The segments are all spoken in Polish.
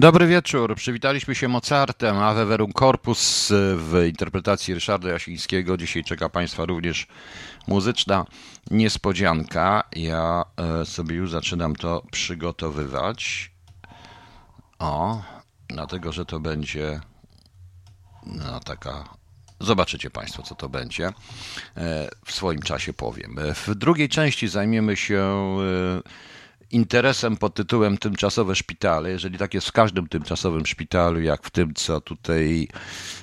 Dobry wieczór. Przywitaliśmy się Mozartem, Ave Verum Corpus w interpretacji Ryszarda Jasińskiego. Dzisiaj czeka Państwa również muzyczna niespodzianka. Ja e, sobie już zaczynam to przygotowywać. O, dlatego, że to będzie no, taka Zobaczycie Państwo, co to będzie. E, w swoim czasie powiem. W drugiej części zajmiemy się interesem pod tytułem Tymczasowe szpitale, jeżeli tak jest w każdym tymczasowym szpitalu, jak w tym, co tutaj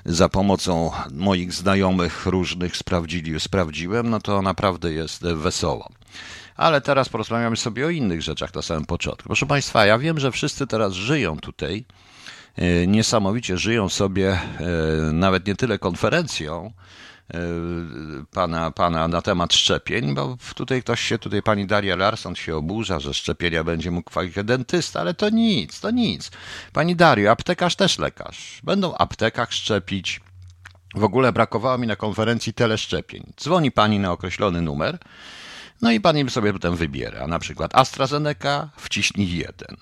za pomocą moich znajomych różnych sprawdzili, sprawdziłem, no to naprawdę jest wesoło. Ale teraz porozmawiamy sobie o innych rzeczach na samym początku. Proszę Państwa, ja wiem, że wszyscy teraz żyją tutaj, e, niesamowicie żyją sobie e, nawet nie tyle konferencją, pana, pana na temat szczepień, bo tutaj ktoś się, tutaj pani Daria Larson się oburza, że szczepienia będzie mógł kwalifikać dentysta, ale to nic, to nic. Pani Dario, aptekarz też lekarz. Będą w aptekach szczepić. W ogóle brakowało mi na konferencji teleszczepień. Dzwoni pani na określony numer, no i pan im sobie potem wybiera. Na przykład AstraZeneca wciśnij 1,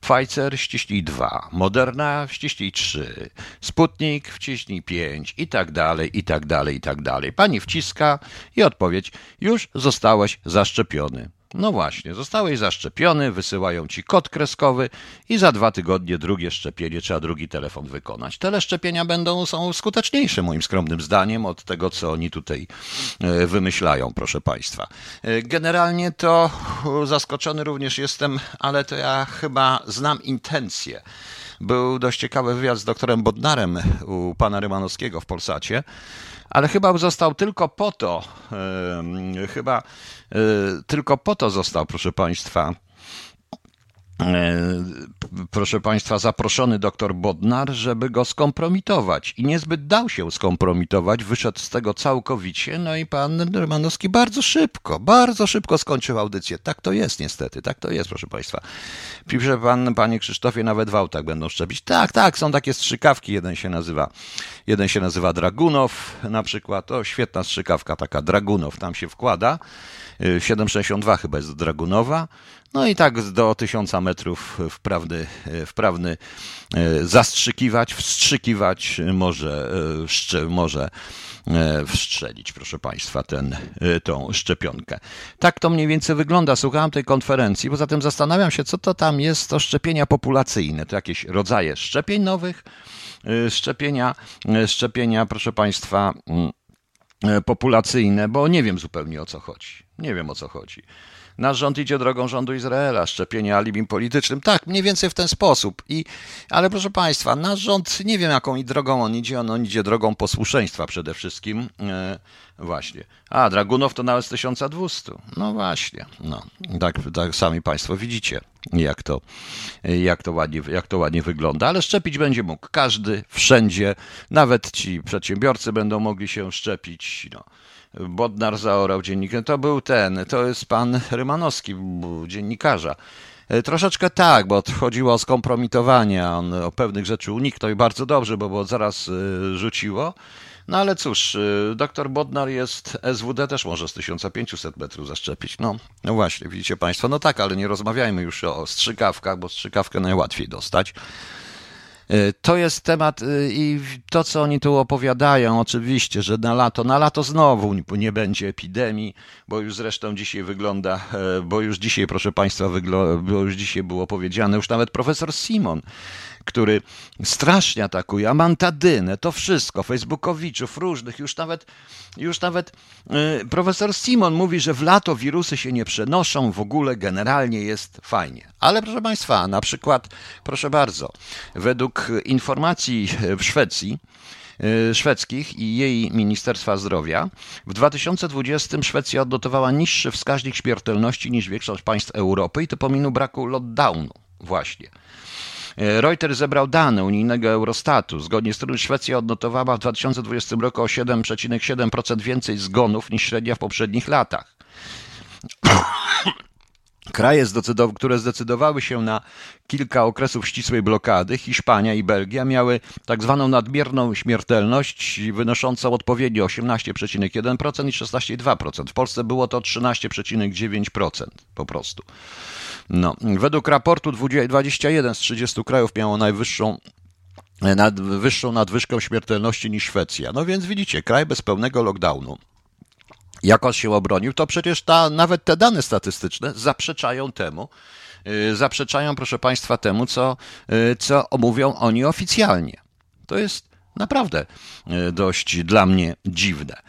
Pfizer wciśnij 2, Moderna wciśnij 3, Sputnik wciśnij 5 i tak dalej, i tak dalej, i tak dalej. Pani wciska i odpowiedź: już zostałeś zaszczepiony. No właśnie, zostałeś zaszczepiony, wysyłają ci kod kreskowy i za dwa tygodnie drugie szczepienie, trzeba drugi telefon wykonać. Teleszczepienia będą, są skuteczniejsze moim skromnym zdaniem od tego, co oni tutaj e, wymyślają, proszę Państwa. E, generalnie to zaskoczony również jestem, ale to ja chyba znam intencje. Był dość ciekawy wywiad z doktorem Bodnarem u pana Rymanowskiego w Polsacie, ale chyba został tylko po to, chyba yy, tylko po to został, proszę Państwa, E, proszę Państwa, zaproszony doktor Bodnar, żeby go skompromitować. I niezbyt dał się skompromitować, wyszedł z tego całkowicie. No i pan Romanowski bardzo szybko, bardzo szybko skończył audycję. Tak to jest niestety, tak to jest, proszę Państwa. Pisze pan, panie Krzysztofie, nawet w autach będą szczepić. Tak, tak, są takie strzykawki. Jeden się nazywa, jeden się nazywa Dragunow na przykład. To świetna strzykawka, taka Dragunow, tam się wkłada. 7,62 e, chyba jest Dragunowa. No i tak do tysiąca metrów wprawny, wprawny e, zastrzykiwać, wstrzykiwać może, e, może e, wstrzelić, proszę Państwa, ten, tą szczepionkę. Tak to mniej więcej wygląda. Słuchałem tej konferencji, poza tym zastanawiam się, co to tam jest, to szczepienia populacyjne, to jakieś rodzaje szczepień nowych, szczepienia, szczepienia, proszę Państwa, mm, populacyjne, bo nie wiem zupełnie o co chodzi. Nie wiem o co chodzi. Nasz rząd idzie drogą rządu Izraela, szczepienie alibim politycznym. Tak, mniej więcej w ten sposób. I, ale proszę Państwa, nasz rząd, nie wiem jaką drogą on idzie, on, on idzie drogą posłuszeństwa przede wszystkim. E, właśnie. A, Dragunów to nawet z 1200. No właśnie. No, tak, tak sami Państwo widzicie, jak to, jak, to ładnie, jak to ładnie wygląda. Ale szczepić będzie mógł każdy, wszędzie. Nawet ci przedsiębiorcy będą mogli się szczepić. No. Bodnar zaorał dziennikiem. To był ten, to jest pan Rymanowski, dziennikarza. E, troszeczkę tak, bo chodziło o skompromitowanie, on o pewnych rzeczy uniknął i bardzo dobrze, bo, bo zaraz e, rzuciło. No ale cóż, e, doktor Bodnar jest, SWD też może z 1500 metrów zaszczepić. No, no właśnie, widzicie Państwo, no tak, ale nie rozmawiajmy już o strzykawkach, bo strzykawkę najłatwiej dostać. E, to jest temat e, i to, co oni tu opowiadają, oczywiście, że na lato, na lato znowu nie będzie epidemii, bo już zresztą dzisiaj wygląda, e, bo już dzisiaj, proszę Państwa, bo już dzisiaj było powiedziane, już nawet profesor Simon który strasznie atakuje, amantadynę, to wszystko, facebookowiczów różnych, już nawet, już nawet yy, profesor Simon mówi, że w lato wirusy się nie przenoszą, w ogóle generalnie jest fajnie. Ale proszę Państwa, na przykład, proszę bardzo, według informacji w Szwecji, y, szwedzkich i jej Ministerstwa Zdrowia. W 2020 Szwecja odnotowała niższy wskaźnik śmiertelności niż większość państw Europy i to pomimo braku lockdownu właśnie. E, Reuters zebrał dane unijnego Eurostatu, zgodnie z którym Szwecja odnotowała w 2020 roku o 7,7% więcej zgonów niż średnia w poprzednich latach. Kraje, które zdecydowały się na kilka okresów ścisłej blokady, Hiszpania i Belgia, miały tak zwaną nadmierną śmiertelność wynoszącą odpowiednio 18,1% i 16,2%. W Polsce było to 13,9% po prostu. No. Według raportu 21 z 30 krajów miało najwyższą nad, wyższą nadwyżkę śmiertelności niż Szwecja. No więc widzicie, kraj bez pełnego lockdownu jak on się obronił, to przecież ta, nawet te dane statystyczne zaprzeczają temu, y, zaprzeczają, proszę Państwa, temu, co, y, co mówią oni oficjalnie. To jest naprawdę y, dość dla mnie dziwne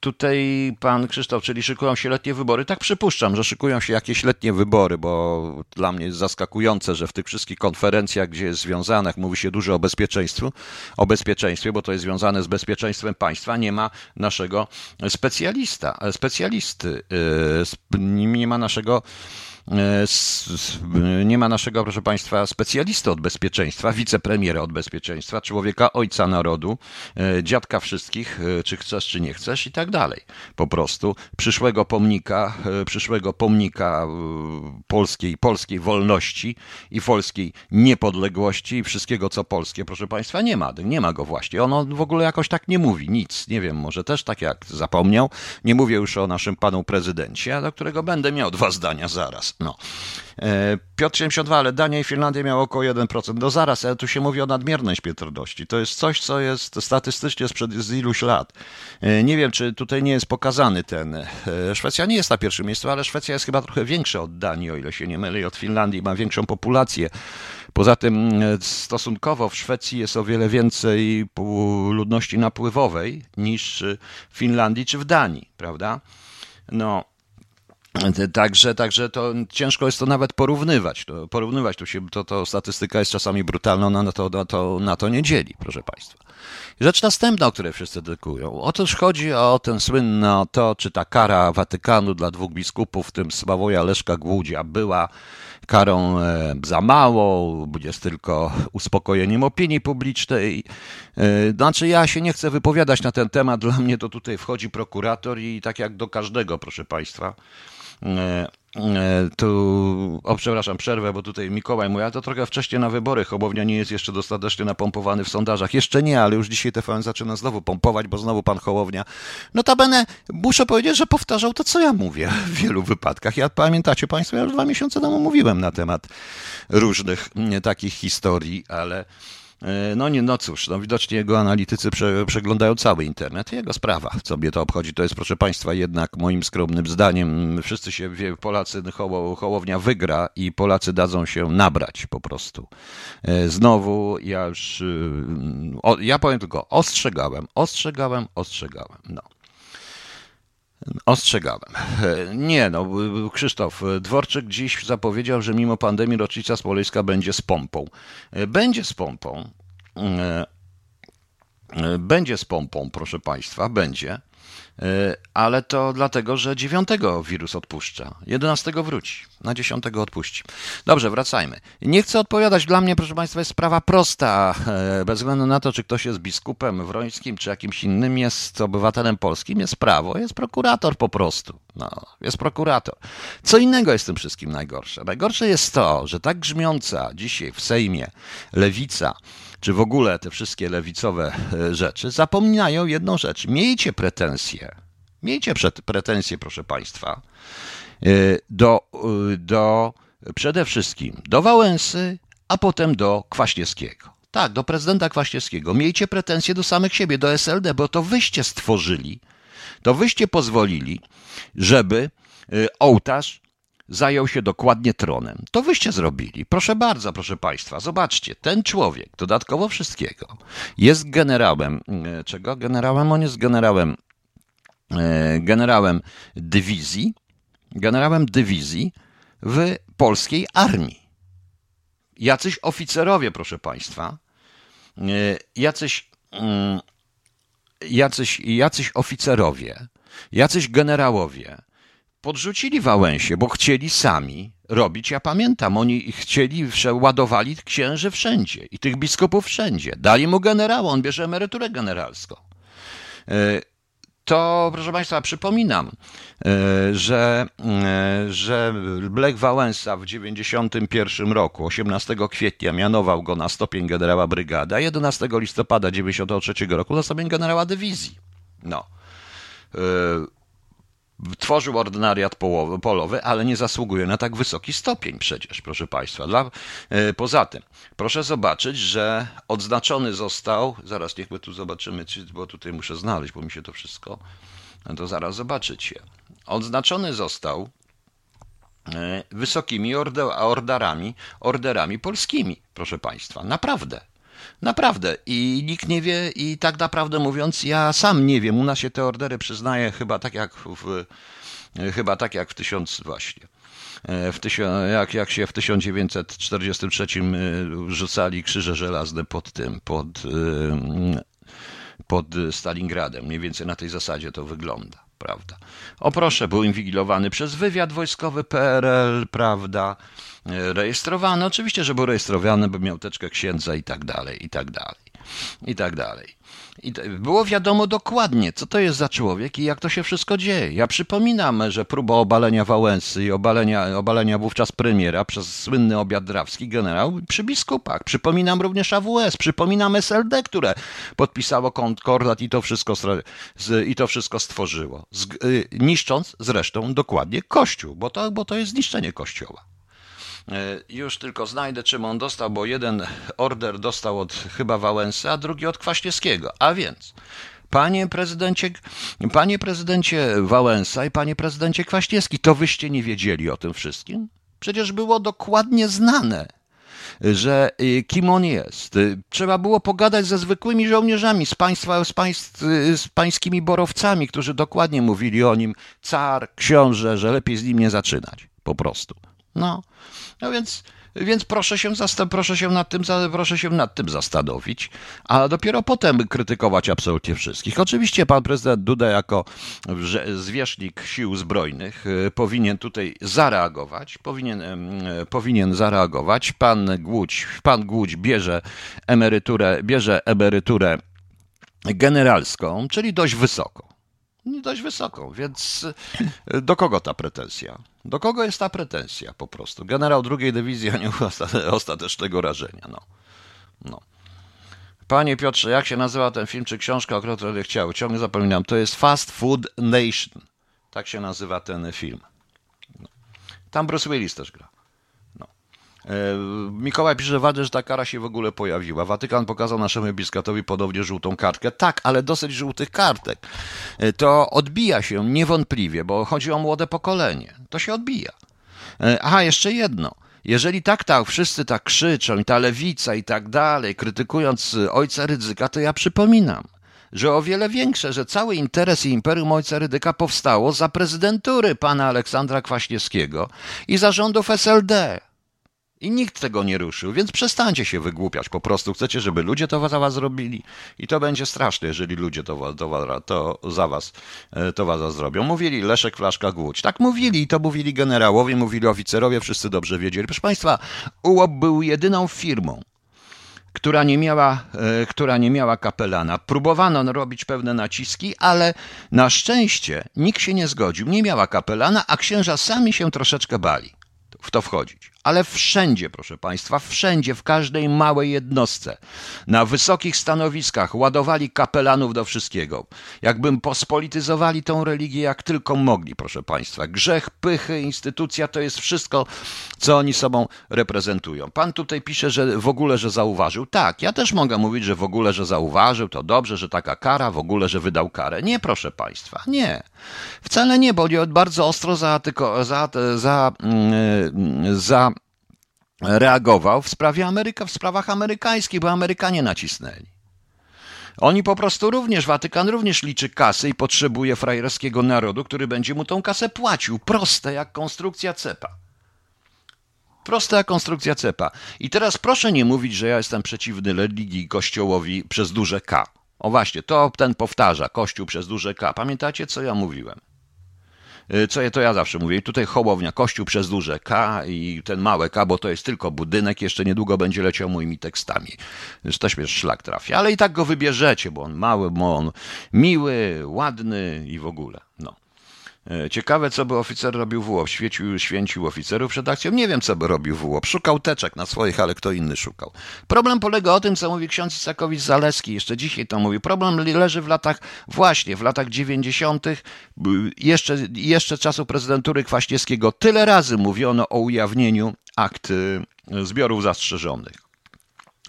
tutaj pan Krzysztof, czyli szykują się letnie wybory. Tak przypuszczam, że szykują się jakieś letnie wybory, bo dla mnie jest zaskakujące, że w tych wszystkich konferencjach, gdzie jest związanych, mówi się dużo o bezpieczeństwie, o bezpieczeństwie, bo to jest związane z bezpieczeństwem państwa, nie ma naszego specjalista, specjalisty, y, nie ma naszego E, nie ma naszego, proszę Państwa, specjalisty od bezpieczeństwa, wicepremiera od bezpieczeństwa, człowieka ojca narodu, e, dziadka wszystkich, e, czy chcesz, czy nie chcesz i tak dalej. Po prostu przyszłego pomnika, przyszłego pomnika polskiej, polskiej wolności i polskiej niepodległości i wszystkiego, co polskie, proszę Państwa, nie ma. Nie ma go właśnie. Ono w ogóle jakoś tak nie mówi, nic. Nie wiem, może też tak jak zapomniał. Nie mówię już o naszym panu prezydencie, do którego będę miał dwa zdania zaraz. No. E, Piotr 72, ale Dania i Finlandia miały około 1%. No zaraz, ale tu się mówi o nadmiernej śmiertelności. To jest coś, co jest statystycznie sprzed z iluś lat. E, nie wiem, czy tutaj nie jest pokazany ten. E, Szwecja nie jest na pierwszym miejscu, ale Szwecja jest chyba trochę większa od Danii, o ile się nie mylę, i od Finlandii ma większą populację. Poza tym stosunkowo w Szwecji jest o wiele więcej ludności napływowej niż w Finlandii czy w Danii, prawda? No, Także, także to ciężko jest to nawet porównywać. To, porównywać to, się, to, to statystyka jest czasami brutalna, ona na to, na, to, na to nie dzieli, proszę Państwa. Rzecz następna, o której wszyscy dedykują. Otóż chodzi o ten słynny, o to, czy ta kara Watykanu dla dwóch biskupów, w tym Sławoja Leszka Głódzia, była karą e, za mało, jest tylko uspokojeniem opinii publicznej. E, znaczy, ja się nie chcę wypowiadać na ten temat, dla mnie to tutaj wchodzi prokurator i tak jak do każdego, proszę Państwa. E, e, tu, o przepraszam, przerwę, bo tutaj Mikołaj mówi, a to trochę wcześniej na wybory, Hołownia nie jest jeszcze dostatecznie napompowany w sondażach. Jeszcze nie, ale już dzisiaj TVN zaczyna znowu pompować, bo znowu pan Hołownia. Notabene muszę powiedzieć, że powtarzał to, co ja mówię w wielu wypadkach. Ja pamiętacie państwo, ja już dwa miesiące temu mówiłem na temat różnych takich historii, ale no nie, no cóż, no widocznie jego analitycy prze, przeglądają cały internet. Jego sprawa, co mnie to obchodzi, to jest proszę Państwa jednak moim skromnym zdaniem, wszyscy się, wie, Polacy, Hoło, Hołownia wygra i Polacy dadzą się nabrać po prostu. E, znowu ja już, y, o, ja powiem tylko, ostrzegałem, ostrzegałem, ostrzegałem, no. Ostrzegałem. E, nie, no, Krzysztof, Dworczyk dziś zapowiedział, że mimo pandemii rocznica Smoleńska będzie z pompą. E, będzie z pompą. E, będzie z pompą, proszę Państwa, będzie. E, ale to dlatego, że 9 wirus odpuszcza, 11 wróci, na 10 odpuści. Dobrze, wracajmy. Nie chcę odpowiadać, dla mnie, proszę Państwa, jest sprawa prosta, e, bez względu na to, czy ktoś jest biskupem wrońskim, czy jakimś innym, jest obywatelem polskim, jest prawo, jest prokurator po prostu. No, jest prokurator. Co innego jest tym wszystkim najgorsze? Najgorsze jest to, że tak grzmiąca dzisiaj w Sejmie lewica, czy w ogóle te wszystkie lewicowe e, rzeczy, zapominają jedną rzecz. Miejcie pretensje, miejcie pretensje, proszę Państwa, e, do, e, do przede wszystkim do Wałęsy, a potem do Kwaśniewskiego. Tak, do prezydenta Kwaśniewskiego. Miejcie pretensje do samych siebie, do SLD, bo to wyście stworzyli, to wyście pozwolili, żeby ołtarz zajął się dokładnie tronem. To wyście zrobili. Proszę bardzo, proszę Państwa, zobaczcie, ten człowiek, dodatkowo wszystkiego, jest generałem, e, czego? Generałem, on jest generałem, e, generałem dywizji, generałem dywizji w polskiej armii. Jacyś oficerowie, proszę Państwa, e, jacyś, mm, jacyś, jacyś oficerowie, jacyś generałowie, podrzucili Wałęsie, bo chcieli sami robić. Ja pamiętam, oni chcieli, ładowali księży wszędzie i tych biskupów wszędzie. Dali mu generała, on bierze emeryturę generalską. E, to proszę Państwa, przypominam, e, że, e, że Lech Wałęsa w 1991 roku, 18 kwietnia, mianował go na stopień generała brygady, a 11 listopada 1993 roku na stopień generała dywizji. No. Tworzył ordynariat polowy, ale nie zasługuje na tak wysoki stopień przecież, proszę Państwa. Dla, poza tym, proszę zobaczyć, że odznaczony został, zaraz niech my tu zobaczymy, bo tutaj muszę znaleźć, bo mi się to wszystko, no to zaraz zobaczycie. Odznaczony został wysokimi orderami, orderami polskimi, proszę Państwa. Naprawdę. Naprawdę. I nikt nie wie, i tak naprawdę mówiąc, ja sam nie wiem. U nas się te ordery przyznaje chyba tak jak w, chyba tak jak w tysiąc właśnie. W tysiąc, jak, jak się w 1943 y, rzucali krzyże żelazne pod tym, pod, pod Stalingradem. Mniej więcej na tej zasadzie to wygląda, prawda. O proszę, był inwigilowany przez wywiad wojskowy PRL, prawda rejestrowany. Oczywiście, że był rejestrowany, bo miał teczkę księdza i tak dalej, i tak dalej, i tak dalej. I było wiadomo dokładnie, co to jest za człowiek i jak to się wszystko dzieje. Ja przypominam, że próba obalenia Wałęsy i obalenia, obalenia wówczas premiera przez słynny obiad drawski generał przy biskupach. Przypominam również AWS, przypominam SLD, które podpisało konkordat i to wszystko, i to wszystko stworzyło. Y, niszcząc zresztą dokładnie Kościół, bo to, bo to jest zniszczenie Kościoła. E, już tylko znajdę, czym on dostał, bo jeden order dostał od chyba Wałęsy, a drugi od Kwaśniewskiego. A więc, panie prezydencie, panie prezydencie Wałęsa i panie prezydencie Kwaśniewski, to wyście nie wiedzieli o tym wszystkim? Przecież było dokładnie znane, że y, kim on jest. Y, trzeba było pogadać ze zwykłymi żołnierzami, z, państwa, z, państw, z pańskimi borowcami, którzy dokładnie mówili o nim, car, książę, że lepiej z nim nie zaczynać. Po prostu. No, no więc, więc proszę, się proszę, się nad tym, proszę się nad tym zastanowić, a dopiero potem krytykować absolutnie wszystkich. Oczywiście pan prezydent Duda jako zwierzchnik sił zbrojnych y, powinien tutaj zareagować, powinien, powinien zareagować. Pan Głódź, pan Głódź bierze emeryturę, bierze emeryturę generalską, czyli dość wysoką dość wysoką, więc e, do kogo ta pretensja? Do kogo jest ta pretensja po prostu? Generał drugiej dywizji, nie ostatecznego rażenia. No. no. Panie Piotrze, jak się nazywa ten film czy książka, o której chciał? Ciągle zapominam. To jest Fast Food Nation. Tak się nazywa ten film. No. Tam Bruce Willis też gra. E, Mikołaj pisze, że że ta kara się w ogóle pojawiła. Watykan pokazał naszemu episkatowi podobnie żółtą kartkę. Tak, ale dosyć żółtych kartek. E, to odbija się niewątpliwie, bo chodzi o młode pokolenie. To się odbija. E, aha, jeszcze jedno. Jeżeli tak, tak, wszyscy tak krzyczą i ta lewica i tak dalej, krytykując ojca Rydzyka, to ja przypominam, że o wiele większe, że cały interes i imperium ojca Rydyka powstało za prezydentury pana Aleksandra Kwaśniewskiego i zarządów SLD. I nikt tego nie ruszył, więc przestańcie się wygłupiać. Po prostu chcecie, żeby ludzie to za was zrobili. I to będzie straszne, jeżeli ludzie to, to, to za was e, to was zrobią. Mówili Leszek Flaszka Głódź. Tak mówili i to mówili generałowie, mówili oficerowie, wszyscy dobrze wiedzieli. Proszę Państwa, UOP był jedyną firmą, która nie miała, e, która nie miała kapelana. Próbowano robić pewne naciski, ale na szczęście nikt się nie zgodził. Nie miała kapelana, a księża sami się troszeczkę bali w to wchodzić. Ale wszędzie, proszę Państwa, wszędzie, w każdej małej jednostce, na wysokich stanowiskach ładowali kapelanów do wszystkiego. Jakbym pospolityzowali tą religię jak tylko mogli, proszę Państwa. Grzech, pychy, instytucja to jest wszystko, co oni sobą reprezentują. Pan tutaj pisze, że w ogóle, że zauważył. Tak, ja też mogę mówić, że w ogóle, że zauważył, to dobrze, że taka kara, w ogóle, że wydał karę. Nie, proszę Państwa, nie. Wcale nie, bo bardzo ostro za, tylko, za, za, mm, za reagował w sprawie Ameryka, w sprawach amerykańskich, bo Amerykanie nacisnęli. Oni po prostu również, Watykan również liczy kasy i potrzebuje frajerskiego narodu, który będzie mu tą kasę płacił. Proste jak konstrukcja cepa. Proste jak konstrukcja cepa. I teraz proszę nie mówić, że ja jestem przeciwny religii kościołowi przez duże K. O właśnie, to ten powtarza, kościół przez duże K. Pamiętacie, co ja mówiłem? Y, co to ja zawsze mówię. Tutaj Hołownia, kościół przez duże K i ten małe K, bo to jest tylko budynek, jeszcze niedługo będzie leciał moimi tekstami. Już też mnie szlak trafia, ale i tak go wybierzecie, bo on mały, bo on miły, ładny i w ogóle. No. E, ciekawe, co by oficer robił w łop. Świecił, święcił oficerów przed akcją. Nie wiem, co by robił w łop. Szukał teczek na swoich, ale kto inny szukał. Problem polega o tym, co mówi ksiądz Isakowicz-Zaleski. Jeszcze dzisiaj to mówi. Problem leży w latach, właśnie w latach 90., jeszcze, jeszcze czasu prezydentury Kwaśniewskiego. Tyle razy mówiono o ujawnieniu akt y, zbiorów zastrzeżonych.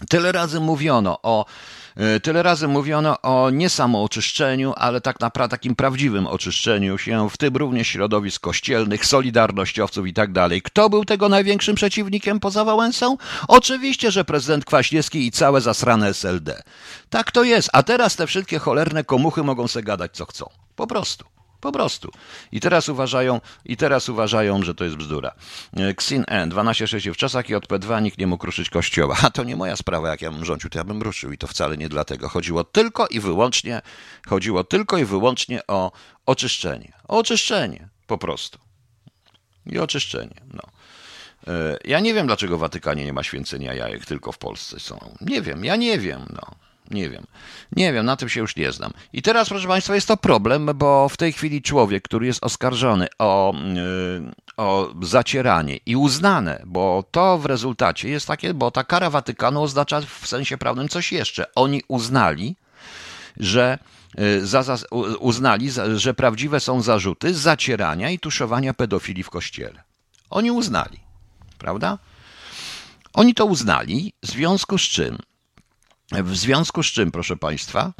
Tyle razy mówiono o E, tyle razy mówiono o nie samo oczyszczeniu, ale tak naprawdę takim prawdziwym oczyszczeniu się, w tym również środowisk kościelnych, solidarnościowców i tak dalej. Kto był tego największym przeciwnikiem poza Wałęsą? Oczywiście, że prezydent Kwaśniewski i całe zasrane SLD. Tak to jest, a teraz te wszystkie cholerne komuchy mogą se gadać co chcą. Po prostu. Po prostu. I teraz uważają, i teraz uważają, że to jest bzdura. E, Xin N, 12.6. W czasach JP2 nikt nie mógł ruszyć kościoła. A to nie moja sprawa, jak ja bym rządził, to ja bym ruszył i to wcale nie dlatego. Chodziło tylko i wyłącznie, chodziło tylko i wyłącznie o oczyszczenie. O oczyszczenie, po prostu. I oczyszczenie, no. E, ja nie wiem, dlaczego w Watykanie nie ma święcenia jajek, tylko w Polsce są. Nie wiem, ja nie wiem, no. Nie wiem. Nie wiem, na tym się już nie znam. I teraz, proszę Państwa, jest to problem, bo w tej chwili człowiek, który jest oskarżony o, yy, o zacieranie i uznane, bo to w rezultacie jest takie, bo ta kara Watykanu oznacza w sensie prawnym coś jeszcze. Oni uznali, że yy, za, za, uznali, że prawdziwe są zarzuty zacierania i tuszowania pedofilii w kościele. Oni uznali, prawda? Oni to uznali, w związku z czym w związku z czym, proszę Państwa,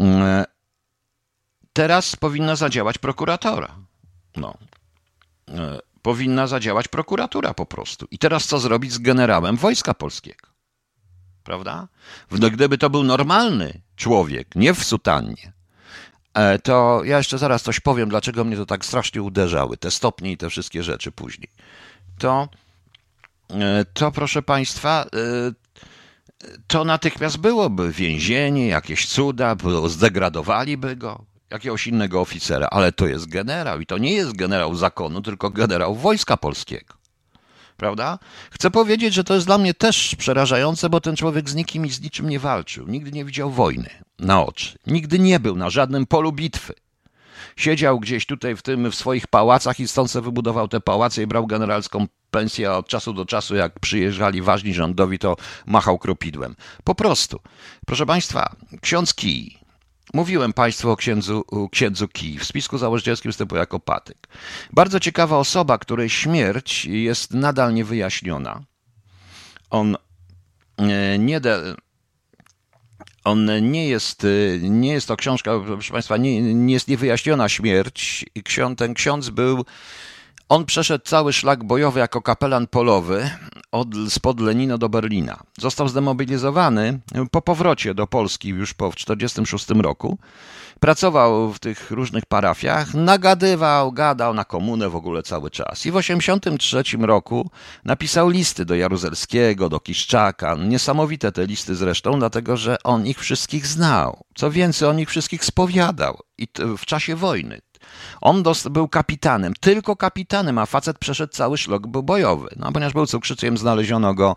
mm, teraz powinna zadziałać prokuratora. No. E, powinna zadziałać prokuratura po prostu. I teraz co zrobić z generałem Wojska Polskiego? Prawda? No, gdyby to był normalny człowiek, nie w sutannie, e, to ja jeszcze zaraz coś powiem, dlaczego mnie to tak strasznie uderzały, te stopnie i te wszystkie rzeczy później. To, e, to proszę Państwa, to natychmiast byłoby więzienie, jakieś cuda, zdegradowaliby go, jakiegoś innego oficera, ale to jest generał i to nie jest generał zakonu, tylko generał Wojska Polskiego. Prawda? Chcę powiedzieć, że to jest dla mnie też przerażające, bo ten człowiek z nikim i z niczym nie walczył. Nigdy nie widział wojny na oczy. Nigdy nie był na żadnym polu bitwy. Siedział gdzieś tutaj w tym w swoich pałacach i stąd sobie wybudował te pałace i brał generalską pensję, a od czasu do czasu, jak przyjeżdżali ważni rządowi, to machał kropidłem. Po prostu. Proszę Państwa, ksiądz Kij. Mówiłem Państwu o księdzu, księdzu Kij. W spisku założycielskim występuje jako patyk. Bardzo ciekawa osoba, której śmierć jest nadal niewyjaśniona. On e, nie, de, on nie jest, nie jest to książka, proszę Państwa, nie, nie jest niewyjaśniona śmierć. Ksiądz, ten ksiądz był on przeszedł cały szlak bojowy jako kapelan polowy od, spod Lenina do Berlina. Został zdemobilizowany po powrocie do Polski już po 1946 roku. Pracował w tych różnych parafiach, nagadywał, gadał na komunę w ogóle cały czas. I w 1983 roku napisał listy do Jaruzelskiego, do Kiszczaka. Niesamowite te listy zresztą, dlatego że on ich wszystkich znał. Co więcej, on ich wszystkich spowiadał i w czasie wojny. On był kapitanem, tylko kapitanem, a facet przeszedł cały szlok bojowy. No, ponieważ był cukrzyciem, znaleziono go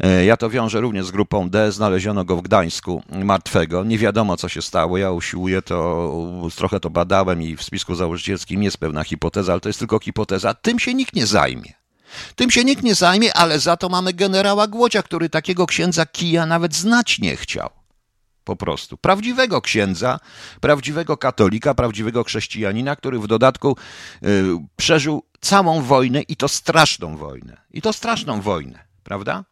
e, ja to wiążę również z grupą D. Znaleziono go w Gdańsku martwego. Nie wiadomo, co się stało. Ja usiłuję to, trochę to badałem i w spisku założycielskim jest pewna hipoteza, ale to jest tylko hipoteza. Tym się nikt nie zajmie. Tym się nikt nie zajmie, ale za to mamy generała Głodzia, który takiego księdza kija nawet znać nie chciał. Po prostu. Prawdziwego księdza, prawdziwego katolika, prawdziwego chrześcijanina, który w dodatku y, przeżył całą wojnę i to straszną wojnę. I to straszną wojnę, prawda?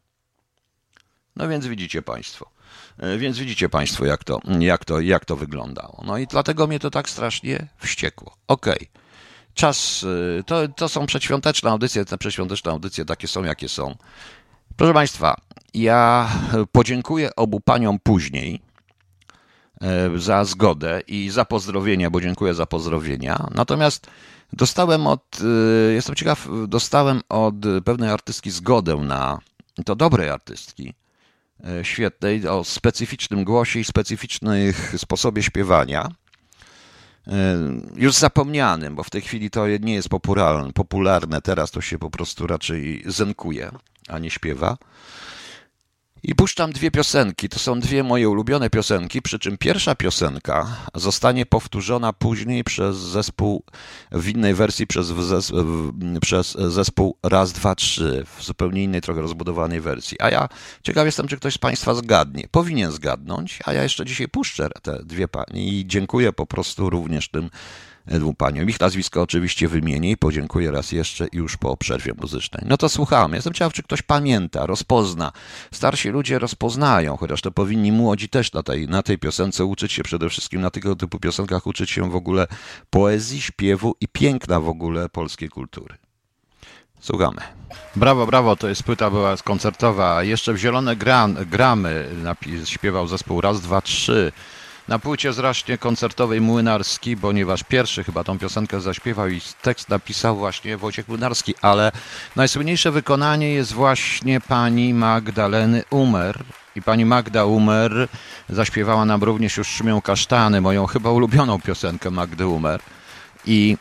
No więc widzicie Państwo. Y, więc widzicie Państwo, jak to, jak, to, jak to wyglądało. No i dlatego mnie to tak strasznie wściekło. Okej. Okay. Czas, y, to, to są przedświąteczne audycje, te przedświąteczne audycje takie są, jakie są. Proszę Państwa, ja podziękuję obu paniom później za zgodę i za pozdrowienia, bo dziękuję za pozdrowienia. Natomiast dostałem od, e, jestem ciekaw, dostałem od pewnej artystki zgodę na, to dobrej artystki, e, świetnej, o specyficznym głosie i specyficznym sposobie śpiewania. już zapomnianym, bo w tej chwili to nie jest popularne, popularne. Teraz to się po prostu raczej zenkuje, a nie śpiewa. I puszczam dwie piosenki. To są dwie moje ulubione piosenki, przy czym pierwsza piosenka zostanie powtórzona później przez zespół w innej wersji przez, zespół, przez zespół Raz, Dwa, Trzy w zupełnie innej, trochę rozbudowanej wersji. A ja ciekaw jestem, czy ktoś z Państwa zgadnie. Powinien zgadnąć, a ja jeszcze dzisiaj puszczę te dwie panie i dziękuję po prostu również tym dwóm paniom. Ich nazwisko oczywiście wymienię i podziękuję raz jeszcze już po przerwie muzycznej. No to słuchamy. Jestem ciekaw, czy ktoś pamięta, rozpozna. Starsi ludzie rozpoznają, chociaż to powinni młodzi też na tej, na tej piosence uczyć się przede wszystkim, na tego typu piosenkach uczyć się w ogóle poezji, śpiewu i piękna w ogóle polskiej kultury. Słuchamy. Brawo, brawo, to jest płyta była koncertowa. Jeszcze w Zielone Gran, Gramy śpiewał zespół Raz, Dwa, Trzy. Na płycie zresztą koncertowej Młynarski, ponieważ pierwszy chyba tą piosenkę zaśpiewał i tekst napisał właśnie Wojciech Młynarski, ale najsłynniejsze wykonanie jest właśnie pani Magdaleny Umer. I pani Magda Umer zaśpiewała nam również już Szumią Kasztany, moją chyba ulubioną piosenkę Magdy Umer. I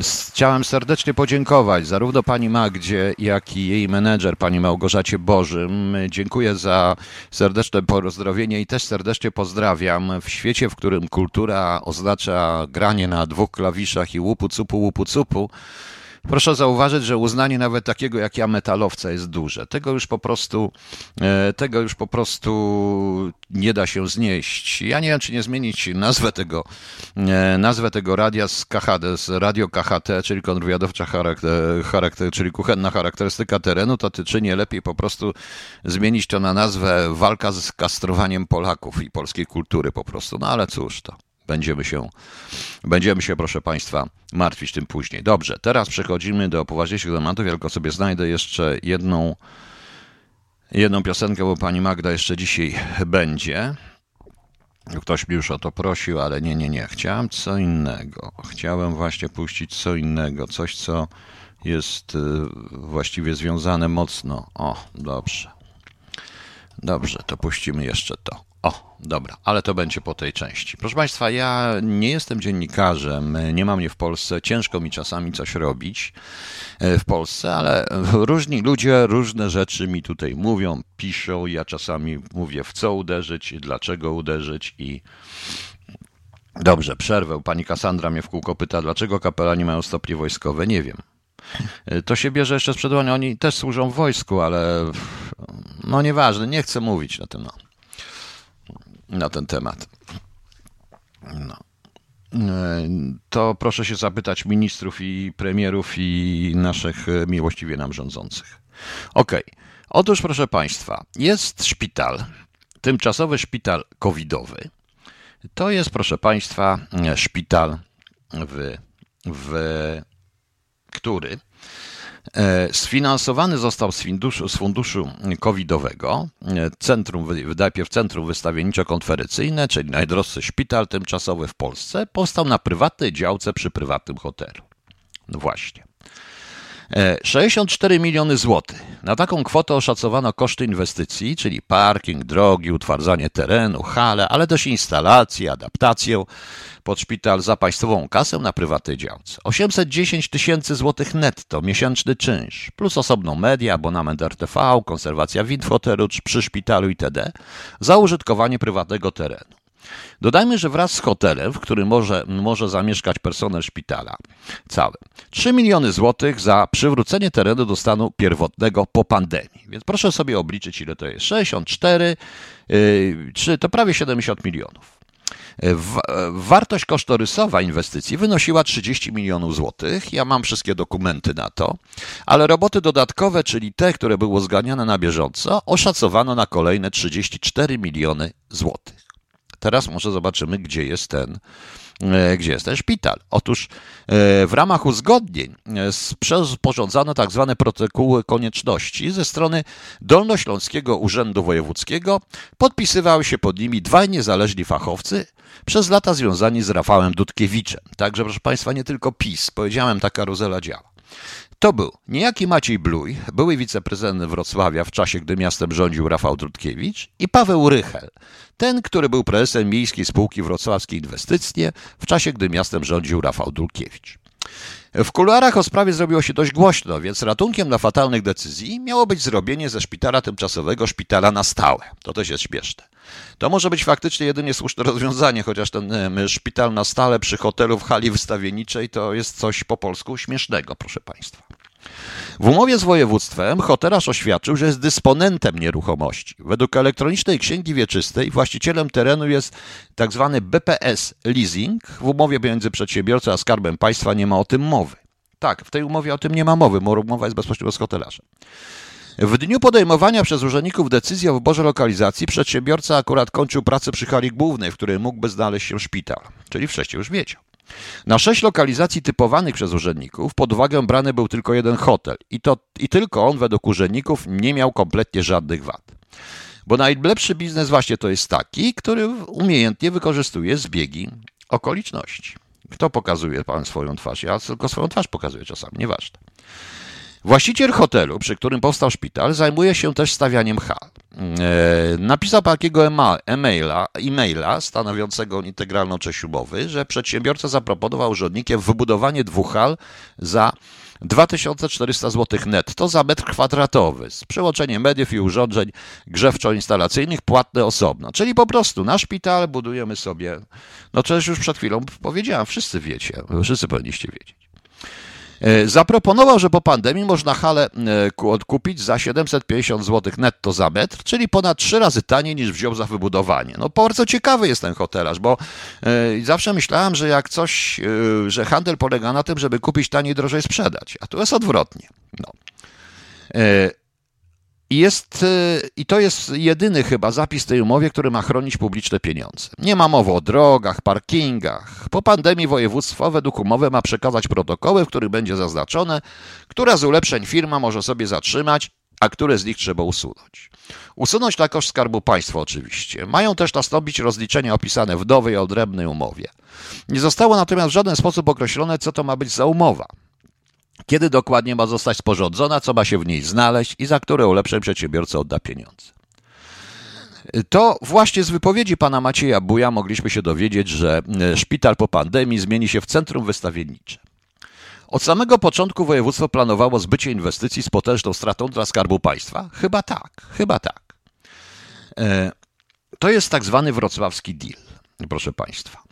Chciałem serdecznie podziękować zarówno pani Magdzie, jak i jej menedżer, pani Małgorzacie Bożym. Dziękuję za serdeczne pozdrowienie i też serdecznie pozdrawiam. W świecie, w którym kultura oznacza granie na dwóch klawiszach i łupu cupu, łupu cupu, Proszę zauważyć, że uznanie nawet takiego jak ja metalowca jest duże. Tego już po prostu, e, tego już po prostu nie da się znieść. Ja nie wiem, czy nie zmienić nazwę tego, e, nazwę tego radia z KHD, z radio KHT, czyli kontrwywiadowcza charakter, charakter, czyli kuchenna charakterystyka terenu, to czy nie lepiej po prostu zmienić to na nazwę walka z kastrowaniem Polaków i polskiej kultury po prostu. No ale cóż to. Będziemy się, będziemy się, proszę Państwa, martwić tym później. Dobrze, teraz przechodzimy do poważniejszych tematów. Tylko sobie znajdę jeszcze jedną, jedną piosenkę, bo pani Magda jeszcze dzisiaj będzie. Ktoś mi już o to prosił, ale nie, nie, nie. Chciałem co innego. Chciałem właśnie puścić co innego. Coś, co jest y, właściwie związane mocno. O, dobrze. Dobrze, to puścimy jeszcze to. Dobra, ale to będzie po tej części. Proszę Państwa, ja nie jestem dziennikarzem, nie mam mnie w Polsce, ciężko mi czasami coś robić e, w Polsce, ale różni ludzie różne rzeczy mi tutaj mówią, piszą. Ja czasami mówię, w co uderzyć, dlaczego uderzyć i. Dobrze, przerwę. Pani Kasandra mnie w kółko pyta, dlaczego kapelani mają stopnie wojskowe. Nie wiem. E, to się bierze jeszcze z przedwania. Oni też służą w wojsku, ale no nieważne, nie chcę mówić na ten. No na ten temat. No. E, to proszę się zapytać ministrów i premierów i naszych e, miłościwie nam rządzących. Okej. Okay. Otóż, proszę Państwa, jest szpital, tymczasowy szpital covidowy. To jest, proszę Państwa, szpital, w, w który E, sfinansowany został z funduszu, z funduszu covidowego, e, centrum, najpierw Centrum Wystawienniczo-Konferencyjne, czyli najdroższy szpital tymczasowy w Polsce, powstał na prywatnej działce przy prywatnym hotelu. No właśnie. 64 e, miliony złotych. Na taką kwotę oszacowano koszty inwestycji, czyli parking, drogi, utwardzanie terenu, hale, ale też instalacje, adaptację pod szpital za państwową kasę na prywatnej działce. 810 tysięcy złotych netto, miesięczny czynsz, plus osobną media, abonament RTV, konserwacja wind w hotelu przy szpitalu itd. za użytkowanie prywatnego terenu. Dodajmy, że wraz z hotelem, w którym może, może zamieszkać personel szpitala, cały 3 miliony złotych za przywrócenie terenu do stanu pierwotnego po pandemii. Więc proszę sobie obliczyć, ile to jest. 64, yy, czy to prawie 70 milionów. Wartość kosztorysowa inwestycji wynosiła 30 milionów złotych. Ja mam wszystkie dokumenty na to, ale roboty dodatkowe, czyli te, które były zganiane na bieżąco, oszacowano na kolejne 34 miliony złotych. Teraz może zobaczymy, gdzie jest ten, e, gdzie jest ten szpital. Otóż e, w ramach uzgodnień e, sporządzano tak zwane protokoły konieczności ze strony Dolnośląskiego Urzędu Wojewódzkiego. Podpisywały się pod nimi dwaj niezależni fachowcy, przez lata związani z Rafałem Dudkiewiczem. Także, proszę Państwa, nie tylko PiS. Powiedziałem, ta karuzela działa. To był niejaki Maciej Bluj, były wiceprezydent Wrocławia w czasie, gdy miastem rządził Rafał Trutkiewicz i Paweł Rychel, ten, który był prezesem Miejskiej Spółki Wrocławskiej Inwestycje w czasie, gdy miastem rządził Rafał Trutkiewicz. W kuluarach o sprawie zrobiło się dość głośno, więc ratunkiem dla fatalnych decyzji miało być zrobienie ze szpitala tymczasowego szpitala na stałe. To też jest śmieszne. To może być faktycznie jedynie słuszne rozwiązanie, chociaż ten szpital na stale przy hotelu w hali wystawienniczej to jest coś po polsku śmiesznego, proszę Państwa. W umowie z województwem hotelarz oświadczył, że jest dysponentem nieruchomości. Według elektronicznej księgi wieczystej właścicielem terenu jest tzw. Tak BPS Leasing. W umowie między przedsiębiorcą a skarbem państwa nie ma o tym mowy. Tak, w tej umowie o tym nie ma mowy, umowa jest bezpośrednio z hotelarzem. W dniu podejmowania przez urzędników decyzji o wyborze lokalizacji przedsiębiorca akurat kończył pracę przy hali głównej, w której mógłby znaleźć się szpital, czyli wcześniej już wiedział. Na sześć lokalizacji typowanych przez urzędników pod uwagę brany był tylko jeden hotel i, to, i tylko on według urzędników nie miał kompletnie żadnych wad. Bo najlepszy biznes właśnie to jest taki, który umiejętnie wykorzystuje zbiegi okoliczności. Kto pokazuje pan swoją twarz? Ja tylko swoją twarz pokazuję czasami, nieważne. Właściciel hotelu, przy którym powstał szpital, zajmuje się też stawianiem hal. E, napisał takiego e-maila, e-maila stanowiącego integralną część umowy, że przedsiębiorca zaproponował urzędnikiem wybudowanie dwóch hal za 2400 zł netto za metr kwadratowy z przełączeniem mediów i urządzeń grzewczo-instalacyjnych płatne osobno. Czyli po prostu na szpital budujemy sobie, no przecież już przed chwilą powiedziałem, wszyscy wiecie, wszyscy powinniście wiedzieć. E, zaproponował, że po pandemii można halę e, odkupić za 750 zł netto za metr, czyli ponad trzy razy taniej niż wziął za wybudowanie. No bardzo ciekawy jest ten hotelarz, bo e, zawsze myślałem, że jak coś, że handel polega na tym, żeby kupić taniej, drożej sprzedać, a tu jest odwrotnie. No. I, jest, y, I to jest jedyny chyba zapis tej umowie, który ma chronić publiczne pieniądze. Nie ma mowy o drogach, parkingach. Po pandemii województwo według umowy ma przekazać protokoły, w których będzie zaznaczone, która z ulepszeń firma może sobie zatrzymać, a które z nich trzeba usunąć. Usunąć na koszt Skarbu Państwa oczywiście. Mają też nastąpić rozliczenia opisane w nowej, odrębnej umowie. Nie zostało natomiast w żaden sposób określone, co to ma być za umowa kiedy dokładnie ma zostać sporządzona, co ma się w niej znaleźć i za które ulepszeń przedsiębiorca odda pieniądze. To właśnie z wypowiedzi pana Macieja Buja mogliśmy się dowiedzieć, że e, szpital po pandemii zmieni się w centrum wystawiennicze. Od samego początku województwo planowało zbycie inwestycji z potężną stratą dla Skarbu Państwa? Chyba tak, chyba tak. E, to jest tak zwany wrocławski deal, proszę Państwa.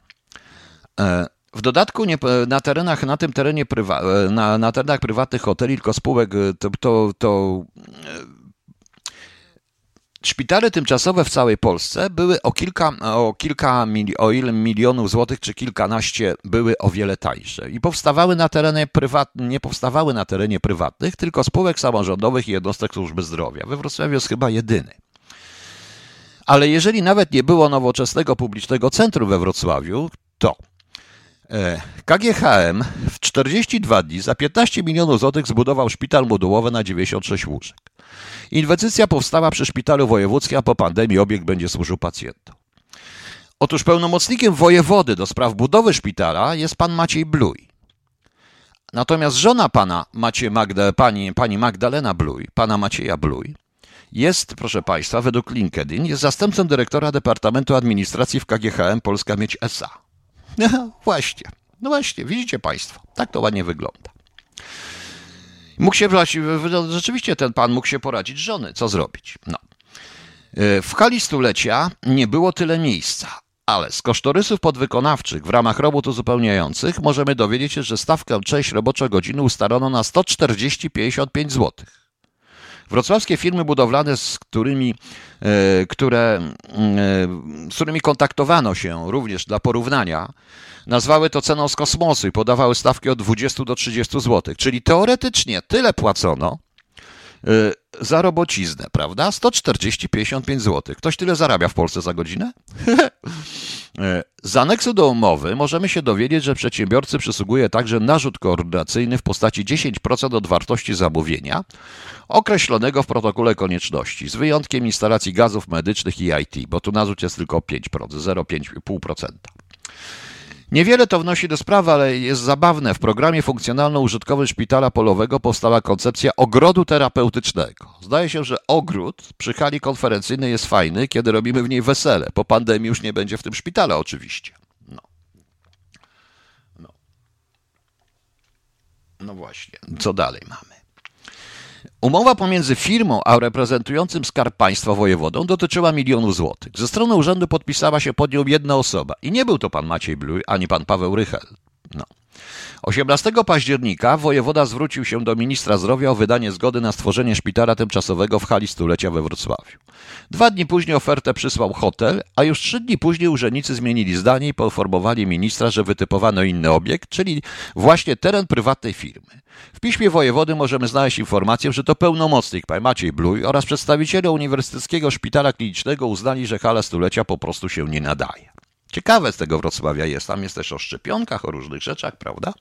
E, w dodatku nie, na terenach, na tym terenie prywa, na, na terenach prywatnych hoteli, tylko spółek, e, to, to, to e, Szpitale tymczasowe w całej Polsce były o kilka, o kilka o ile milionów złotych, czy kilkanaście były o wiele tańsze. I powstawały na terenie prywatnym, nie powstawały na terenie prywatnych, tylko spółek samorządowych i jednostek służby zdrowia. We Wrocławiu jest chyba jedyny. Ale jeżeli nawet nie było nowoczesnego publicznego centrum we Wrocławiu, to E, KGHM w 42 dni za 15 milionów złotych zbudował szpital modułowy na 96 łóżek. Inwestycja powstała przy szpitalu wojewódzkim, a po pandemii obiekt będzie służył pacjentom. Otóż pełnomocnikiem wojewody do spraw budowy szpitala jest pan Maciej Bluj. Natomiast żona pana Macie Magda, pani, pani Magdalena Bluj, pana Macieja Bluj, jest, proszę państwa, według LinkedIn, jest zastępcą dyrektora Departamentu Administracji w KGHM Polska Mieć SA. No właśnie, no właśnie, widzicie Państwo, tak to ładnie wygląda. Mógł się, rzeczywiście ten pan mógł się poradzić żony, co zrobić. No. E, w hali stulecia nie było tyle miejsca, ale z kosztorysów podwykonawczych w ramach robót uzupełniających możemy dowiedzieć się, że stawkę część roboczo-godziny ustalono na 140,55 zł. Wrocławskie firmy budowlane, z którymi, e, które, e, z którymi kontaktowano się również dla porównania, nazwały to ceną z kosmosu i podawały stawki od 20 do 30 zł. Czyli teoretycznie tyle płacono za robociznę, prawda? 140-55 zł. Ktoś tyle zarabia w Polsce za godzinę? E, z aneksu do umowy możemy się dowiedzieć, że przedsiębiorcy przysługuje także narzut koordynacyjny w postaci 10% od wartości zamówienia, określonego w protokole konieczności, z wyjątkiem instalacji gazów medycznych i IT, bo tu narzut jest tylko 5%, 0,5%. Niewiele to wnosi do sprawy, ale jest zabawne. W programie funkcjonalno-użytkowym szpitala polowego powstała koncepcja ogrodu terapeutycznego. Zdaje się, że ogród przy hali konferencyjnej jest fajny, kiedy robimy w niej wesele. Po pandemii już nie będzie w tym szpitala oczywiście. No. No, no właśnie. Co dalej mamy? Umowa pomiędzy firmą a reprezentującym Skarb Państwa wojewodą dotyczyła milionów złotych. Ze strony urzędu podpisała się pod nią jedna osoba i nie był to pan Maciej Bluj ani pan Paweł Rychel. No. 18 października wojewoda zwrócił się do ministra zdrowia o wydanie zgody na stworzenie szpitala tymczasowego w hali stulecia we Wrocławiu. Dwa dni później ofertę przysłał hotel, a już trzy dni później urzędnicy zmienili zdanie i poinformowali ministra, że wytypowano inny obiekt, czyli właśnie teren prywatnej firmy. W piśmie wojewody możemy znaleźć informację, że to pełnomocnik pan Maciej Bluj oraz przedstawiciele Uniwersyteckiego Szpitala Klinicznego uznali, że hala stulecia po prostu się nie nadaje. Ciekawe z tego Wrocławia jest. Tam jest też o szczepionkach, o różnych rzeczach, prawda?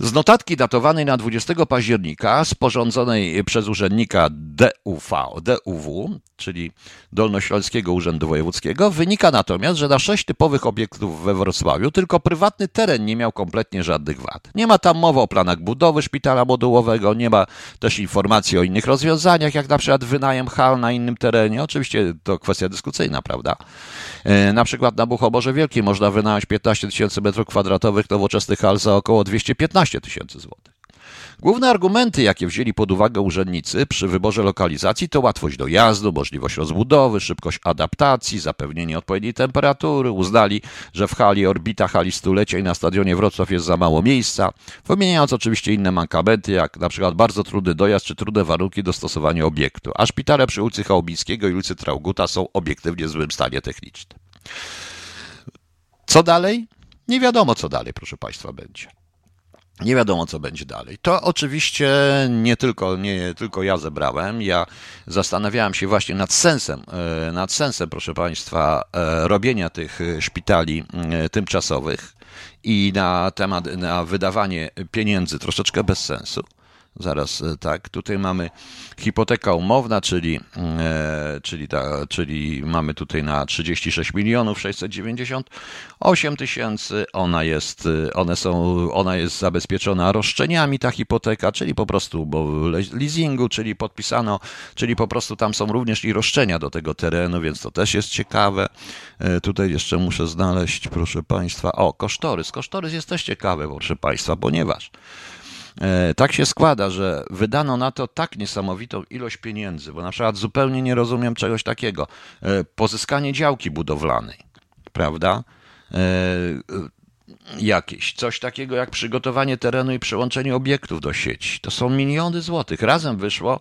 Z notatki datowanej na 20 października, sporządzonej przez urzędnika DUV, DUW, czyli Dolnośląskiego Urzędu Wojewódzkiego, wynika natomiast, że na sześć typowych obiektów we Wrocławiu tylko prywatny teren nie miał kompletnie żadnych wad. Nie ma tam mowy o planach budowy szpitala modułowego, nie ma też informacji o innych rozwiązaniach, jak na przykład wynajem hal na innym terenie. Oczywiście to kwestia dyskusyjna, prawda? E, na przykład na Buchoborze Wielkim można wynająć 15 tysięcy metrów kwadratowych nowoczesnych hal za około 215 tysięcy złotych. Główne argumenty, jakie wzięli pod uwagę urzędnicy przy wyborze lokalizacji, to łatwość dojazdu, możliwość rozbudowy, szybkość adaptacji, zapewnienie odpowiedniej temperatury. Uznali, że w hali Orbita, hali stulecia i na stadionie Wrocław jest za mało miejsca, wymieniając oczywiście inne mankamenty, jak na przykład bardzo trudny dojazd czy trudne warunki dostosowania obiektu. A szpitale przy ulicy Chałbickiego i ulicy Trauguta są obiektywnie w złym stanie technicznym. Co dalej? Nie wiadomo, co dalej, proszę Państwa, będzie. Nie wiadomo, co będzie dalej. To oczywiście nie tylko, nie tylko ja zebrałem. Ja zastanawiałem się właśnie nad sensem, e, nad sensem, proszę Państwa, e, robienia tych szpitali e, tymczasowych i na temat, na wydawanie pieniędzy troszeczkę bez sensu. Zaraz tak, tutaj mamy hipoteka umowna, czyli, e, czyli, ta, czyli mamy tutaj na 36 milionów 698 tysięcy. Ona jest, one są, ona jest zabezpieczona roszczeniami, ta hipoteka, czyli po prostu leasingu, czyli podpisano, czyli po prostu tam są również i roszczenia do tego terenu, więc to też jest ciekawe. E, tutaj jeszcze muszę znaleźć, proszę Państwa, o, kosztorys. Kosztorys jest też ciekawy, proszę Państwa, ponieważ E, tak się składa, że wydano na to tak niesamowitą ilość pieniędzy, bo na przykład zupełnie nie rozumiem czegoś takiego. E, pozyskanie działki budowlanej, prawda? E, jakieś, coś takiego jak przygotowanie terenu i przełączenie obiektów do sieci. To są miliony złotych. Razem wyszło,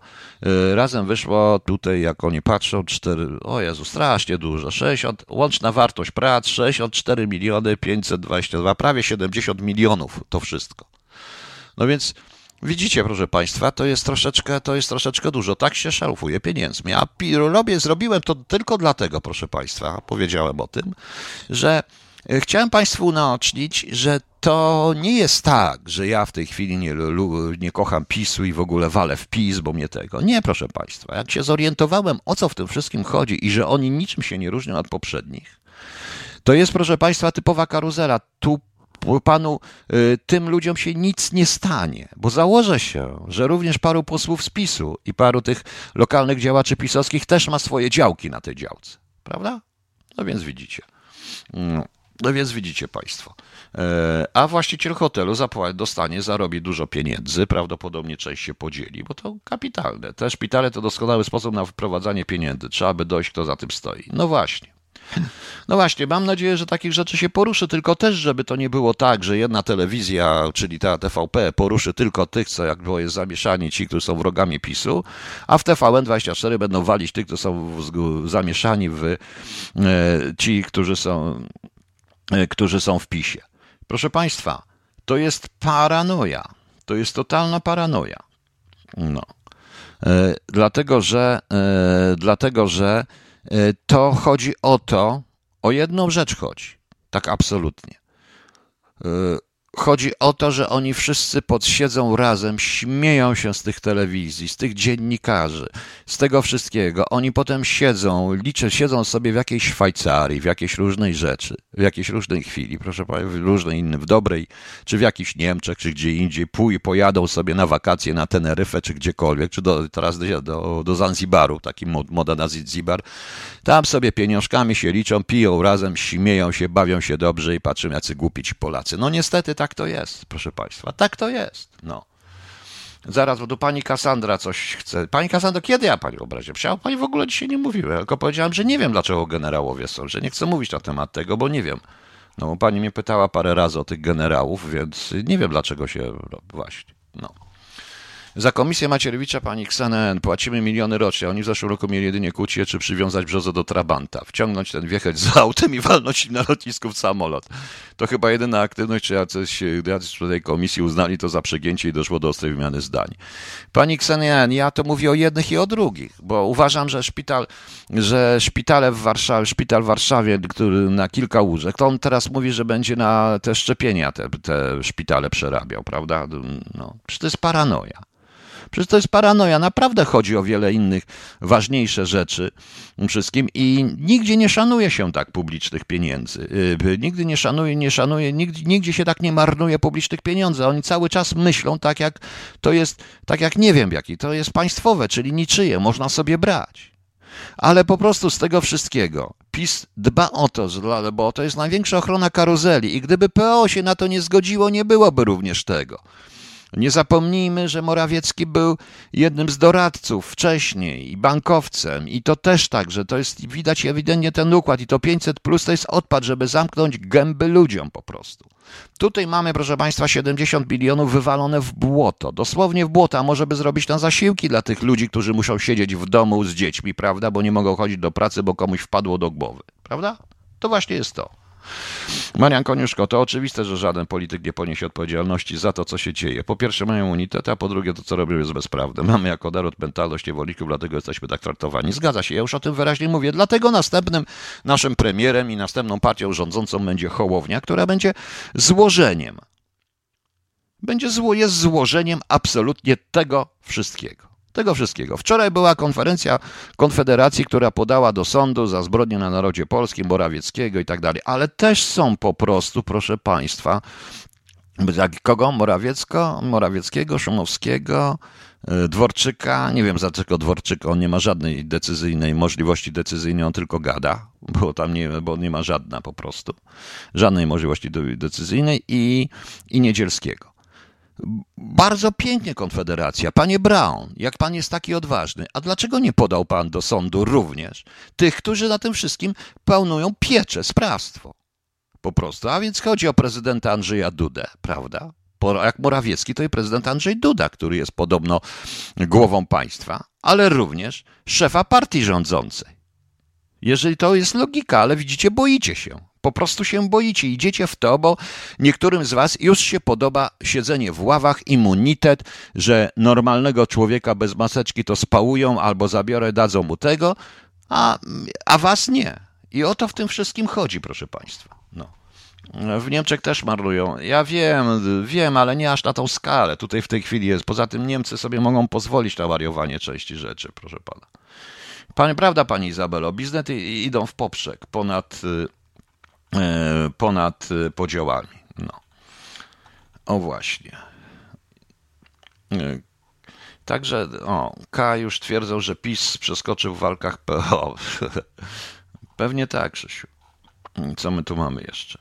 razem wyszło tutaj, jak oni patrzą, 4, o Jezu, strasznie dużo, 60, łączna wartość prac 64 miliony 522, prawie 70 milionów to wszystko. No więc widzicie, proszę Państwa, to jest troszeczkę, to jest troszeczkę dużo. Tak się szarufuje pieniędzmi. A robię, zrobiłem to tylko dlatego, proszę Państwa, powiedziałem o tym, że e, chciałem Państwu unaocznić, że to nie jest tak, że ja w tej chwili nie, nie kocham PiSu i w ogóle walę w PiS, bo mnie tego. Nie, proszę Państwa. Jak się zorientowałem, o co w tym wszystkim chodzi i że oni niczym się nie różnią od poprzednich, to jest, proszę Państwa, typowa karuzela. Tu panu y, tym ludziom się nic nie stanie, bo założę się, że również paru posłów z PiSu i paru tych lokalnych działaczy pisowskich też ma swoje działki na tej działce, prawda? No więc widzicie. No, no więc widzicie Państwo. E, a właściciel hotelu dostanie, zarobi dużo pieniędzy, prawdopodobnie część się podzieli, bo to kapitalne. Te szpitale to doskonały sposób na wprowadzanie pieniędzy. Trzeba by dojść, kto za tym stoi. No właśnie. No właśnie, mam nadzieję, że takich rzeczy się poruszy, tylko też, żeby to nie było tak, że jedna telewizja, czyli ta TVP, poruszy tylko tych, co jak było jest zamieszani, ci, którzy są wrogami PiSu, a w TVN24 będą walić tych, którzy są zamieszani w e, ci, którzy są, e, którzy są w PiSie. Proszę Państwa, to jest paranoja. To jest totalna paranoja. No. E, dlatego, że, dlatego, że E, to chodzi o to, o jedną rzecz chodzi, tak absolutnie. Chodzi o to, że oni wszyscy podsiedzą razem, śmieją się z tych telewizji, z tych dziennikarzy, z tego wszystkiego. Oni potem siedzą, liczę, siedzą sobie w jakiejś Szwajcarii, w jakiejś różnej rzeczy, w jakiejś różnej chwili, proszę Państwa, w różnej innej, w dobrej, czy w jakichś Niemczech, czy gdzie indziej, pój, pojadą sobie na wakacje na Teneryfę, czy gdziekolwiek, czy do, teraz do, do, do Zanzibaru, taki mod, moda na Zanzibar. Tam sobie pieniążkami się liczą, piją razem, śmieją się, bawią się dobrze i patrzą, jacy głupi ci Polacy. No niestety tak to jest, proszę Państwa, tak to jest, no. Zaraz, bo tu pani Kassandra coś chce. Pani Kassandra, kiedy ja pani obraziłem? Przecież pani w ogóle dzisiaj nie mówiła, tylko powiedziałem, że nie wiem, dlaczego generałowie są, że nie chcę mówić na temat tego, bo nie wiem. No, pani mnie pytała parę razy o tych generałów, więc nie wiem, dlaczego się właśnie. No. Za komisję Macierewicza pani Xenen płacimy miliony rocznie. Oni w zeszłym roku mieli jedynie kłócić, czy przywiązać brzozę do Trabanta, wciągnąć ten wiecheć z autem i walnąć na lotnisku w samolot. To chyba jedyna aktywność, czy jacyś, jacyś tej komisji uznali to za przegięcie i doszło do ostrej wymiany zdań. Pani Ksenen, ja to mówię o jednych i o drugich, bo uważam, że szpital, że szpitale w Warszawie, szpital w Warszawie, który na kilka łóżek, to on teraz mówi, że będzie na te szczepienia te, te szpitale przerabiał, prawda? No, przecież to jest paranoja. Przecież to jest paranoja. Naprawdę chodzi o wiele innych ważniejsze rzeczy wszystkim i nigdzie nie szanuje się tak publicznych pieniędzy. Y, nigdy nie szanuje, nie szanuje, nigdzie, nigdzie się tak nie marnuje publicznych pieniędzy. Oni cały czas myślą tak jak to jest, tak jak nie wiem jaki, to jest państwowe, czyli niczyje, można sobie brać. Ale po prostu z tego wszystkiego PiS dba o to, bo to jest największa ochrona karuzeli i gdyby PO się na to nie zgodziło, nie byłoby również tego. Nie zapomnijmy, że Morawiecki był jednym z doradców wcześniej i bankowcem i to też tak, że to jest widać ewidentnie ten układ i to 500 plus to jest odpad, żeby zamknąć gęby ludziom po prostu. Tutaj mamy, proszę Państwa, 70 bilionów wywalone w błoto, dosłownie w błoto, a może by zrobić tam zasiłki dla tych ludzi, którzy muszą siedzieć w domu z dziećmi, prawda, bo nie mogą chodzić do pracy, bo komuś wpadło do głowy, prawda? To właśnie jest to. Marian Koniuszko, to oczywiste, że żaden polityk nie poniesie odpowiedzialności za to, co się dzieje. Po pierwsze mają unitet, a po drugie to, co robią jest bezprawne. Mamy jako naród mentalność niewolników, dlatego jesteśmy tak traktowani. Zgadza się, ja już o tym wyraźnie mówię. Dlatego następnym naszym premierem i następną partią rządzącą będzie Hołownia, która będzie złożeniem. Będzie zło, jest złożeniem absolutnie tego wszystkiego. Tego wszystkiego. Wczoraj była konferencja Konfederacji, która podała do sądu za zbrodnię na narodzie polskim, Morawieckiego i tak dalej, ale też są po prostu, proszę Państwa, kogo? Morawiecko, Morawieckiego, Szumowskiego, e, Dworczyka, nie wiem za czego Dworczyka, on nie ma żadnej decyzyjnej możliwości decyzyjnej, on tylko gada, bo tam nie, bo nie ma żadna po prostu, żadnej możliwości decyzyjnej i, i Niedzielskiego. Bardzo pięknie Konfederacja. Panie Brown, jak pan jest taki odważny, a dlaczego nie podał pan do sądu również tych, którzy na tym wszystkim pełnują pieczę, sprawstwo? Po prostu. A więc chodzi o prezydenta Andrzeja Dudę, prawda? Jak Morawiecki, to i prezydent Andrzej Duda, który jest podobno głową państwa, ale również szefa partii rządzącej. Jeżeli to jest logika, ale widzicie, boicie się. Po prostu się boicie, idziecie w to, bo niektórym z was już się podoba siedzenie w ławach, immunitet, że normalnego człowieka bez maseczki to spałują albo zabiorę, dadzą mu tego, a, a was nie. I o to w tym wszystkim chodzi, proszę państwa. No. W Niemczech też marlują. Ja wiem, wiem, ale nie aż na tą skalę. Tutaj w tej chwili jest. Poza tym Niemcy sobie mogą pozwolić na wariowanie części rzeczy, proszę pana. Pani, prawda, pani Izabelo, biznesy idą w poprzek ponad y, ponad e, podziałami. No. O właśnie. E, także, o, K już twierdzą, że PiS przeskoczył w walkach PO. Pewnie tak, Krzysiu. Co my tu mamy jeszcze?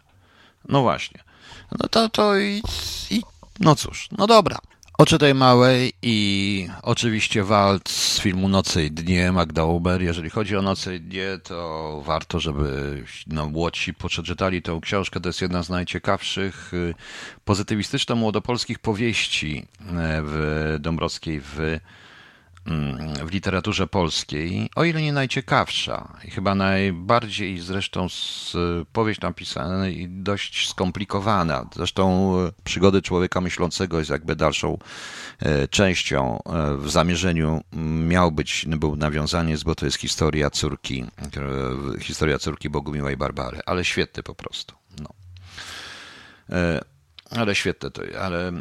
No właśnie. No to, to i, i no cóż, no dobra. Oczy tej małej i oczywiście walc z filmu Noce i Dnie Magda Uber. Jeżeli chodzi o Noce i Dnie, to warto, żeby no, młodsi przeczytali tę książkę. To jest jedna z najciekawszych y, pozytywistyczno-młodopolskich powieści y, w Dąbrowskiej w w literaturze polskiej, o ile nie najciekawsza i chyba najbardziej zresztą z, powieść napisana i dość skomplikowana. Zresztą e, przygody człowieka myślącego jest jakby dalszą e, częścią e, w zamierzeniu miał być, był nawiązanie, bo to jest historia córki, historia córki Bogumiła Barbary, ale świetny po prostu. No. Ale świetne to, ale,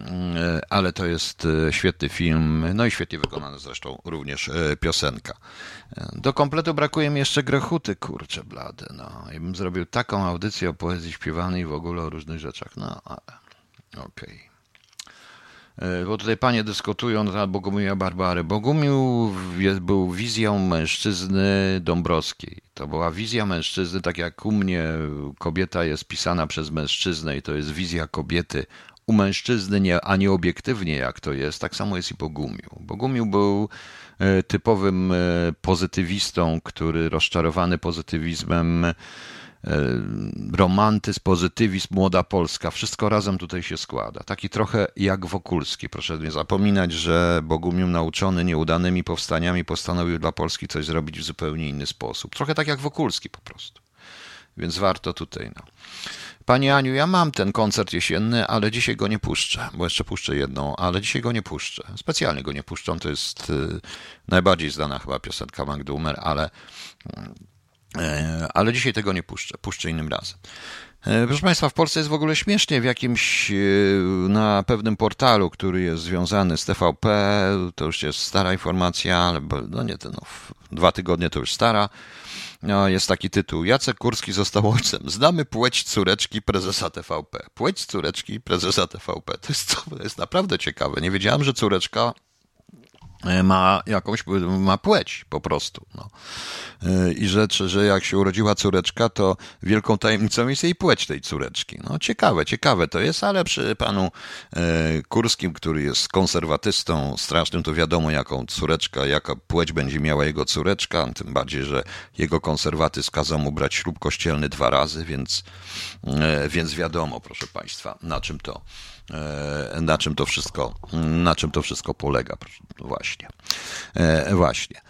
ale to jest świetny film, no i świetnie wykonana zresztą również piosenka. Do kompletu brakuje mi jeszcze grechuty, kurcze blade, no. I bym zrobił taką audycję o poezji śpiewanej w ogóle o różnych rzeczach, no ale okej. Okay. E, bo tutaj panie dyskutują na Bogumiła Barbary. Bogumił był wizją mężczyzny Dąbrowskiej. To była wizja mężczyzny, tak jak u mnie kobieta jest pisana przez mężczyznę i to jest wizja kobiety u mężczyzny, nie, a nie obiektywnie jak to jest, tak samo jest i Bogumił. Bogumił był e, typowym e, pozytywistą, który rozczarowany pozytywizmem romantyzm, pozytywizm, młoda Polska, wszystko razem tutaj się składa. Taki trochę jak Wokulski. Proszę nie zapominać, że Bogumił nauczony nieudanymi powstaniami postanowił dla Polski coś zrobić w zupełnie inny sposób. Trochę tak jak Wokulski po prostu. Więc warto tutaj. No. Pani Aniu, ja mam ten koncert jesienny, ale dzisiaj go nie puszczę, bo jeszcze puszczę jedną, ale dzisiaj go nie puszczę. Specjalnie go nie puszczę, to jest y, najbardziej znana chyba piosenka Magdumer, ale mm, E, ale dzisiaj tego nie puszczę, puszczę innym razem. E, proszę Państwa, w Polsce jest w ogóle śmiesznie w jakimś, e, na pewnym portalu, który jest związany z TVP, to już jest stara informacja, ale no nie, no, dwa tygodnie to już stara, no, jest taki tytuł. Jacek Kurski został ojcem. Znamy płeć córeczki prezesa TVP. Płeć córeczki prezesa TVP. To jest, to jest naprawdę ciekawe. Nie wiedziałem, że córeczka E, ma jakąś, ma płeć po prostu. No. E, I że, że jak się urodziła córeczka, to wielką tajemnicą jest jej płeć tej córeczki. No ciekawe, ciekawe to jest, ale przy panu e, Kurskim, który jest konserwatystą strasznym, to wiadomo jaką córeczka, jaka płeć będzie miała jego córeczka, tym bardziej, że jego konserwatyzm kazał mu brać ślub kościelny dwa razy, więc, więc wiadomo, proszę państwa, na czym to E, na czym to wszystko, na czym to wszystko polega. Właśnie. E, właśnie.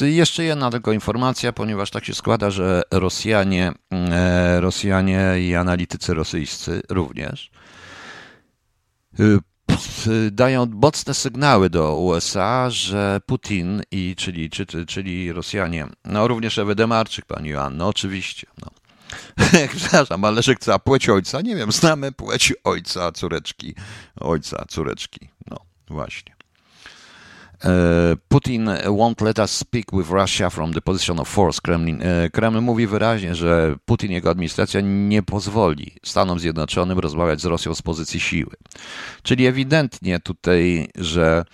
E, jeszcze jedna tylko informacja, ponieważ tak się składa, że Rosjanie, Rosjanie i analitycy rosyjscy również dają mocne sygnały do USA, że Putin i czyli, czyli, Rosjanie, no również Ewy Demarczyk, pani Joanno, oczywiście, no, Przepraszam, ale że chce płeć ojca? Nie wiem, znamy płeć ojca, córeczki. Ojca, córeczki. No, właśnie. E, Putin won't let us speak with Russia from the position of force. Kremlin, e, Kreml mówi wyraźnie, że Putin i jego administracja nie pozwoli Stanom Zjednoczonym rozmawiać z Rosją z pozycji siły. Czyli ewidentnie tutaj, że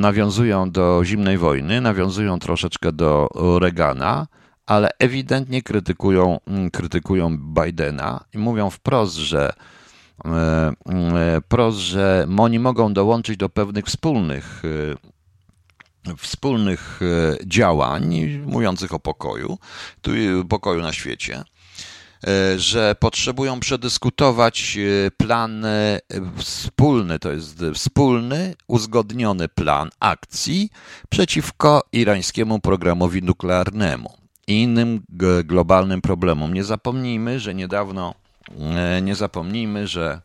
nawiązują do zimnej wojny, nawiązują troszeczkę do Reagana, ale ewidentnie krytykują, mm, krytykują Bidena i mówią wprost, że e, e, wprost, że oni mogą dołączyć do pewnych wspólnych e, wspólnych działań mówiących o pokoju, tu pokoju na świecie, że potrzebują przedyskutować plan wspólny, to jest wspólny, uzgodniony plan akcji przeciwko irańskiemu programowi nuklearnemu innym globalnym problemom. Nie zapomnijmy, że niedawno, e, nie zapomnijmy, że.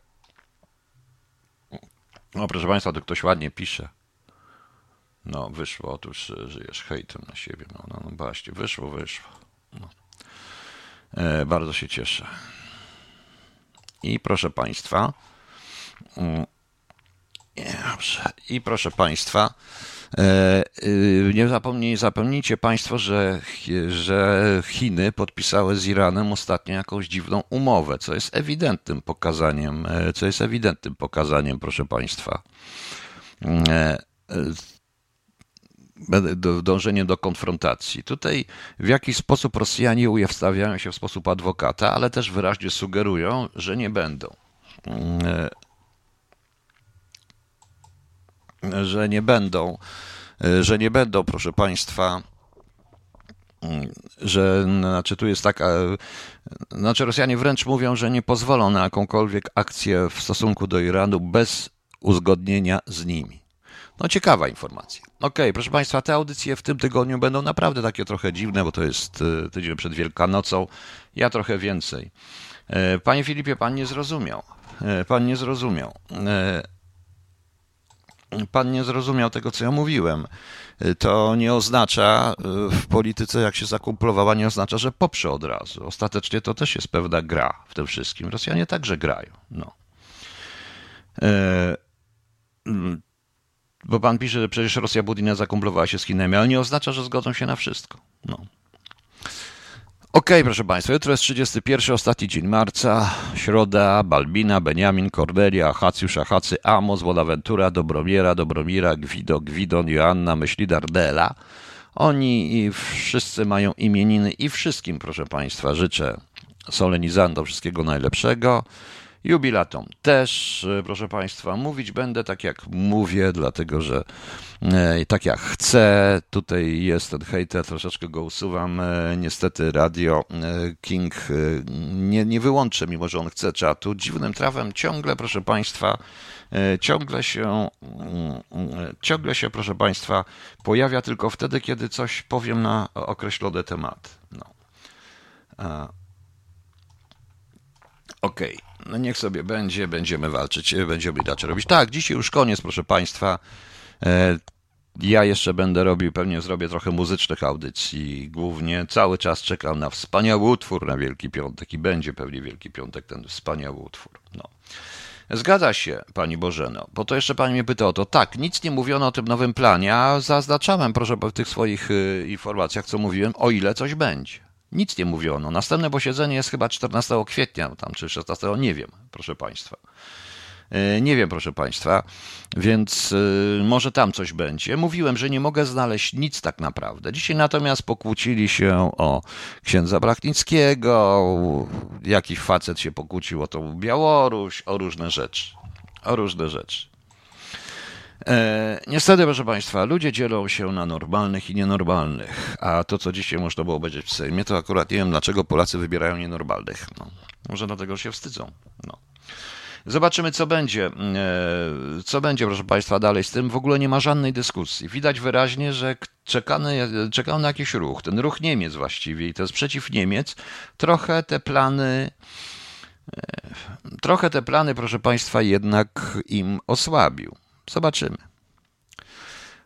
No, proszę Państwa, to ktoś ładnie pisze. No, wyszło, otóż żyjesz hejtem na siebie. No, no, no właśnie, wyszło, wyszło. No. E, bardzo się cieszę. I proszę Państwa. Mm, dobrze. I proszę Państwa. E, y, nie, zapomnij, zapomnijcie Państwo, że, że Chiny podpisały z Iranem ostatnio jakąś dziwną umowę, co jest ewidentnym pokazaniem, e, co jest ewidentnym pokazaniem, proszę Państwa. E, dążenie do konfrontacji. Tutaj w jakiś sposób Rosjanie ujawstawiają się w sposób adwokata, ale też wyraźnie sugerują, że nie będą. Że nie będą, że nie będą, proszę Państwa, że znaczy tu jest taka, znaczy Rosjanie wręcz mówią, że nie pozwolą na jakąkolwiek akcję w stosunku do Iranu bez uzgodnienia z nimi. No ciekawa informacja. Ok, proszę Państwa, te audycje w tym tygodniu będą naprawdę takie trochę dziwne, bo to jest e, tydzień przed Wielkanocą. Ja trochę więcej. E, panie Filipie, pan nie zrozumiał. E, pan nie zrozumiał pan nie zrozumiał tego, co ja mówiłem. To nie oznacza w polityce, jak się zakumplowała, nie oznacza, że poprze od razu. Ostatecznie to też jest pewna gra w tym wszystkim. Rosjanie także grają. No. E, mm, bo pan pisze, że przecież Rosja Putina zakumplowała się z Chinami, ale nie oznacza, że zgodzą się na wszystko. No. Okej, okay, proszę Państwa, jutro jest 31, ostatni dzień marca, środa, Balbina, Beniamin, Cordelia, Hacjusz, Achacy, Amos, Bonaventura, Dobromiera, Dobromira, Gwido, Gwidon, Joanna, Myśli, Dardela. Oni wszyscy mają imieniny i wszystkim, proszę Państwa, życzę solenizantom wszystkiego najlepszego. Jubilatom też, e, proszę Państwa, mówić będę tak jak mówię, dlatego że e, tak jak chcę. Tutaj jest ten hejter, troszeczkę go usuwam. E, niestety Radio King nie, nie wyłączę, mimo że on chce czatu. Dziwnym trawem ciągle, proszę Państwa, ciągle się, ciągle się, proszę Państwa, pojawia tylko wtedy, kiedy coś powiem na określone tematy. No. Okej. Okay niech sobie będzie, będziemy walczyć, będziemy inaczej robić. Tak, dzisiaj już koniec, proszę Państwa. E, ja jeszcze będę robił, pewnie zrobię trochę muzycznych audycji. Głównie cały czas czekam na wspaniały utwór na Wielki Piątek i będzie pewnie Wielki Piątek ten wspaniały utwór. No. Zgadza się, pani Bożeno, bo to jeszcze pani mnie pyta o to. Tak, nic nie mówiono o tym nowym planie, a zaznaczałem, proszę, w tych swoich y, informacjach, co mówiłem, o ile coś będzie. Nic nie mówiono. Następne posiedzenie jest chyba 14 kwietnia, tam czy 16, nie wiem, proszę Państwa. E, nie wiem, proszę Państwa, więc e, może tam coś będzie. Mówiłem, że nie mogę znaleźć nic tak naprawdę. Dzisiaj natomiast pokłócili się o księdza Brachnickiego, jakiś facet się pokłócił o tą Białoruś, o różne rzeczy. O różne rzeczy. E, niestety, proszę Państwa, ludzie dzielą się na normalnych i nienormalnych, a to, co dzisiaj można było obejrzeć w Sejmie, to akurat nie wiem, dlaczego Polacy wybierają nienormalnych. No, może dlatego, się wstydzą. No. Zobaczymy, co będzie. E, co będzie, proszę Państwa, dalej z tym. W ogóle nie ma żadnej dyskusji. Widać wyraźnie, że czekany, czekał na jakiś ruch. Ten ruch Niemiec właściwie i to jest przeciw Niemiec. Trochę te plany, e, trochę te plany, proszę Państwa, jednak im osłabił. Zobaczymy.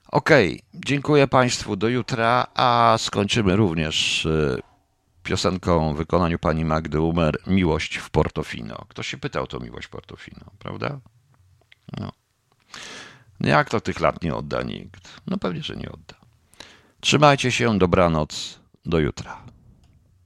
OK, dziękuję Państwu. Do jutra, a skończymy również y, piosenką w wykonaniu pani Magdy Umer Miłość w Portofino. Ktoś się pytał to Miłość w Portofino, prawda? No. Jak to tych lat nie odda nikt? No pewnie, że nie odda. Trzymajcie się, dobranoc, do jutra.